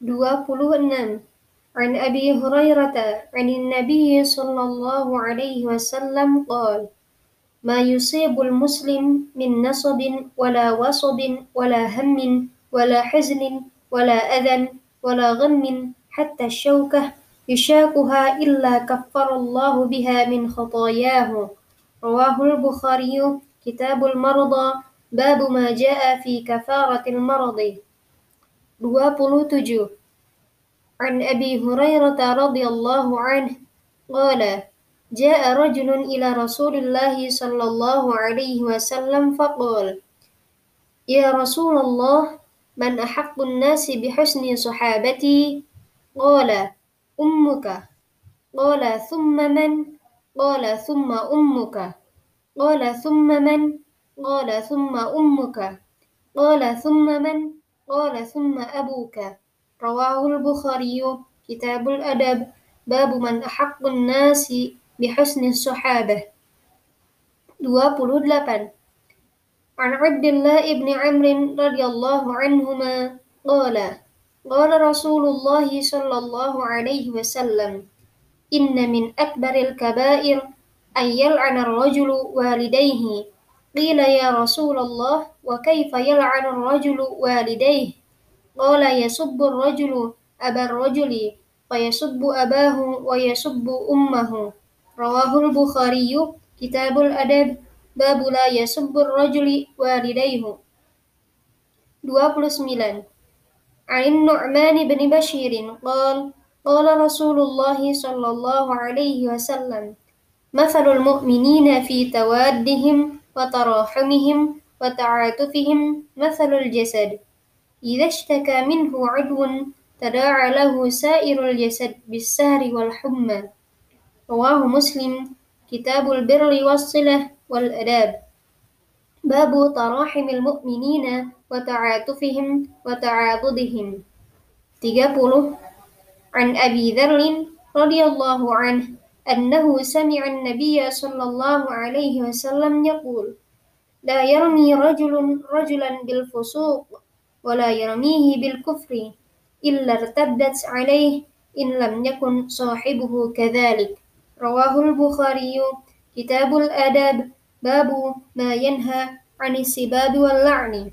26 عن أبي هريرة عن النبي صلى الله عليه وسلم قال ما يصيب المسلم من نصب ولا وصب ولا هم ولا حزن ولا أذى ولا غم حتى الشوكة يشاكها إلا كفر الله بها من خطاياه. رواه البخاري. كتاب المرضى. باب ما جاء في كفارة المرض. 27 An Abi Hurairah radhiyallahu anhu qala Ja'a rajulun ila Rasulillah sallallahu alaihi wasallam faqala Ya Rasulullah man ahaqqun nasi bihusni sahabati qala ummuka qala thumma man qala thumma ummuka qala thumma man qala thumma ummuka qala thumma man قال ثم من قال ثم أبوك رواه البخاري كتاب الأدب باب من أحق الناس بحسن الصحابة 28 عن عبد الله بن عمرو رضي الله عنهما قال قال رسول الله صلى الله عليه وسلم إن من أكبر الكبائر أن يلعن الرجل والديه قيل يا رسول الله وكيف يلعن الرجل والديه قال يسب الرجل أبا الرجل فيسب أباه ويسب أمه رواه البخاري كتاب الأدب باب لا يسب الرجل والديه 29 عن النعمان بن بشير قال قال رسول الله صلى الله عليه وسلم مثل المؤمنين في توادهم وتراحمهم وتعاطفهم مثل الجسد. إذا اشتكى منه عدو تداعى له سائر الجسد بالسهر والحمى. رواه مسلم. كتاب البر والصلة والأداب. باب تراحم المؤمنين وتعاطفهم وتعاضدهم. 30 عن أبي ذر رضي الله عنه. أنه سمع النبي صلى الله عليه وسلم يقول لا يرمي رجل رجلا بالفسوق ولا يرميه بالكفر إلا ارتدت عليه إن لم يكن صاحبه كذلك. رواه البخاري. كتاب الآداب. باب ما ينهى عن السباب واللعن.